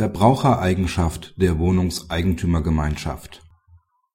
Verbrauchereigenschaft der Wohnungseigentümergemeinschaft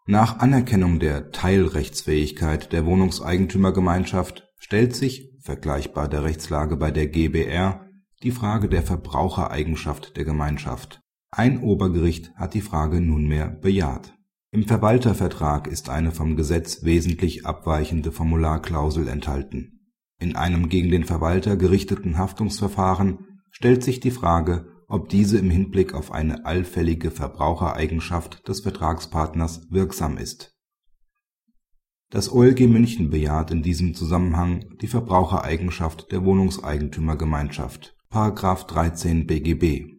Nach Anerkennung der Teilrechtsfähigkeit der Wohnungseigentümergemeinschaft stellt sich (vergleichbar der Rechtslage bei der GbR) die Frage der Verbrauchereigenschaft der Gemeinschaft. Ein Obergericht hat die Frage nunmehr bejaht. Im Verwaltervertrag ist eine vom Gesetz wesentlich abweichende Formularklausel enthalten. In einem gegen den Verwalter gerichteten Haftungsverfahren stellt sich die Frage ob diese im Hinblick auf eine allfällige Verbrauchereigenschaft des Vertragspartners wirksam ist. Das OLG München bejaht in diesem Zusammenhang die Verbrauchereigenschaft der Wohnungseigentümergemeinschaft § 13 BGB.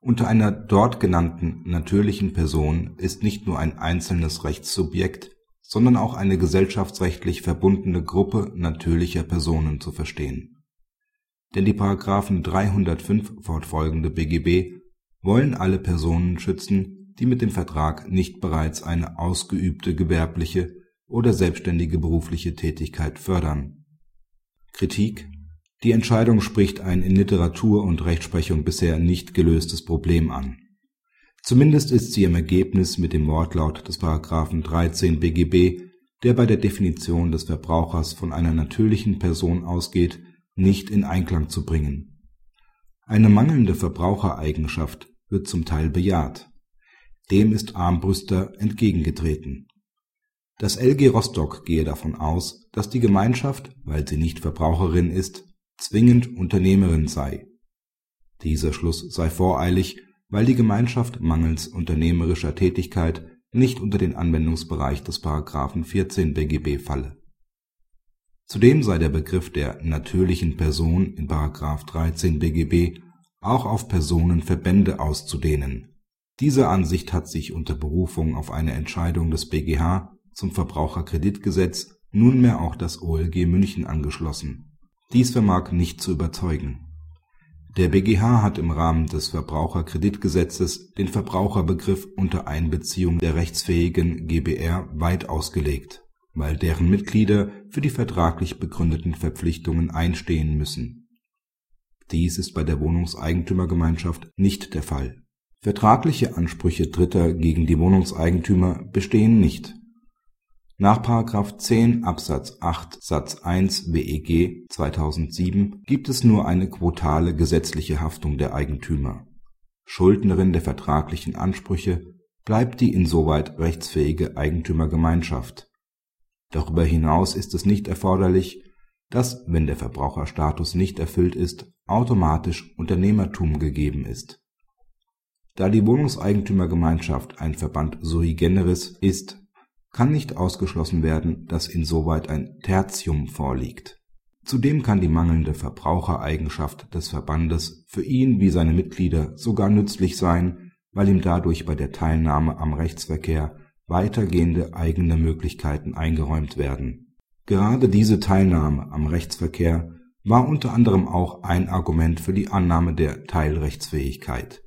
Unter einer dort genannten natürlichen Person ist nicht nur ein einzelnes Rechtssubjekt, sondern auch eine gesellschaftsrechtlich verbundene Gruppe natürlicher Personen zu verstehen denn die § 305 fortfolgende BGB wollen alle Personen schützen, die mit dem Vertrag nicht bereits eine ausgeübte gewerbliche oder selbstständige berufliche Tätigkeit fördern. Kritik Die Entscheidung spricht ein in Literatur und Rechtsprechung bisher nicht gelöstes Problem an. Zumindest ist sie im Ergebnis mit dem Wortlaut des § 13 BGB, der bei der Definition des Verbrauchers von einer natürlichen Person ausgeht nicht in Einklang zu bringen. Eine mangelnde Verbrauchereigenschaft wird zum Teil bejaht. Dem ist Armbrüster entgegengetreten. Das LG Rostock gehe davon aus, dass die Gemeinschaft, weil sie nicht Verbraucherin ist, zwingend Unternehmerin sei. Dieser Schluss sei voreilig, weil die Gemeinschaft mangels unternehmerischer Tätigkeit nicht unter den Anwendungsbereich des § 14 BGB falle Zudem sei der Begriff der natürlichen Person in § 13 BGB auch auf Personenverbände auszudehnen. Dieser Ansicht hat sich unter Berufung auf eine Entscheidung des BGH zum Verbraucherkreditgesetz nunmehr auch das OLG München angeschlossen. Dies vermag nicht zu überzeugen. Der BGH hat im Rahmen des Verbraucherkreditgesetzes den Verbraucherbegriff unter Einbeziehung der rechtsfähigen GbR weit ausgelegt weil deren Mitglieder für die vertraglich begründeten Verpflichtungen einstehen müssen. Dies ist bei der Wohnungseigentümergemeinschaft nicht der Fall. Vertragliche Ansprüche Dritter gegen die Wohnungseigentümer bestehen nicht. Nach § 10 Absatz 8 Satz 1 WEG 2007 gibt es nur eine quotale gesetzliche Haftung der Eigentümer. Schuldnerin der vertraglichen Ansprüche bleibt die insoweit rechtsfähige Eigentümergemeinschaft Darüber hinaus ist es nicht erforderlich, dass, wenn der Verbraucherstatus nicht erfüllt ist, automatisch Unternehmertum gegeben ist. Da die Wohnungseigentümergemeinschaft ein Verband sui generis ist, kann nicht ausgeschlossen werden, dass insoweit ein Tertium vorliegt. Zudem kann die mangelnde Verbrauchereigenschaft des Verbandes für ihn wie seine Mitglieder sogar nützlich sein, weil ihm dadurch bei der Teilnahme am Rechtsverkehr weitergehende eigene Möglichkeiten eingeräumt werden. Gerade diese Teilnahme am Rechtsverkehr war unter anderem auch ein Argument für die Annahme der Teilrechtsfähigkeit.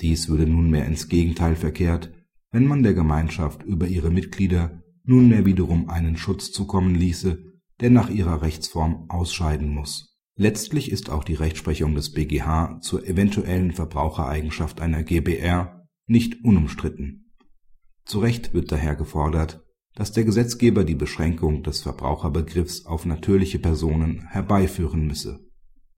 Dies würde nunmehr ins Gegenteil verkehrt, wenn man der Gemeinschaft über ihre Mitglieder nunmehr wiederum einen Schutz zukommen ließe, der nach ihrer Rechtsform ausscheiden muss. Letztlich ist auch die Rechtsprechung des BGH zur eventuellen Verbrauchereigenschaft einer GbR nicht unumstritten zu Recht wird daher gefordert, dass der Gesetzgeber die Beschränkung des Verbraucherbegriffs auf natürliche Personen herbeiführen müsse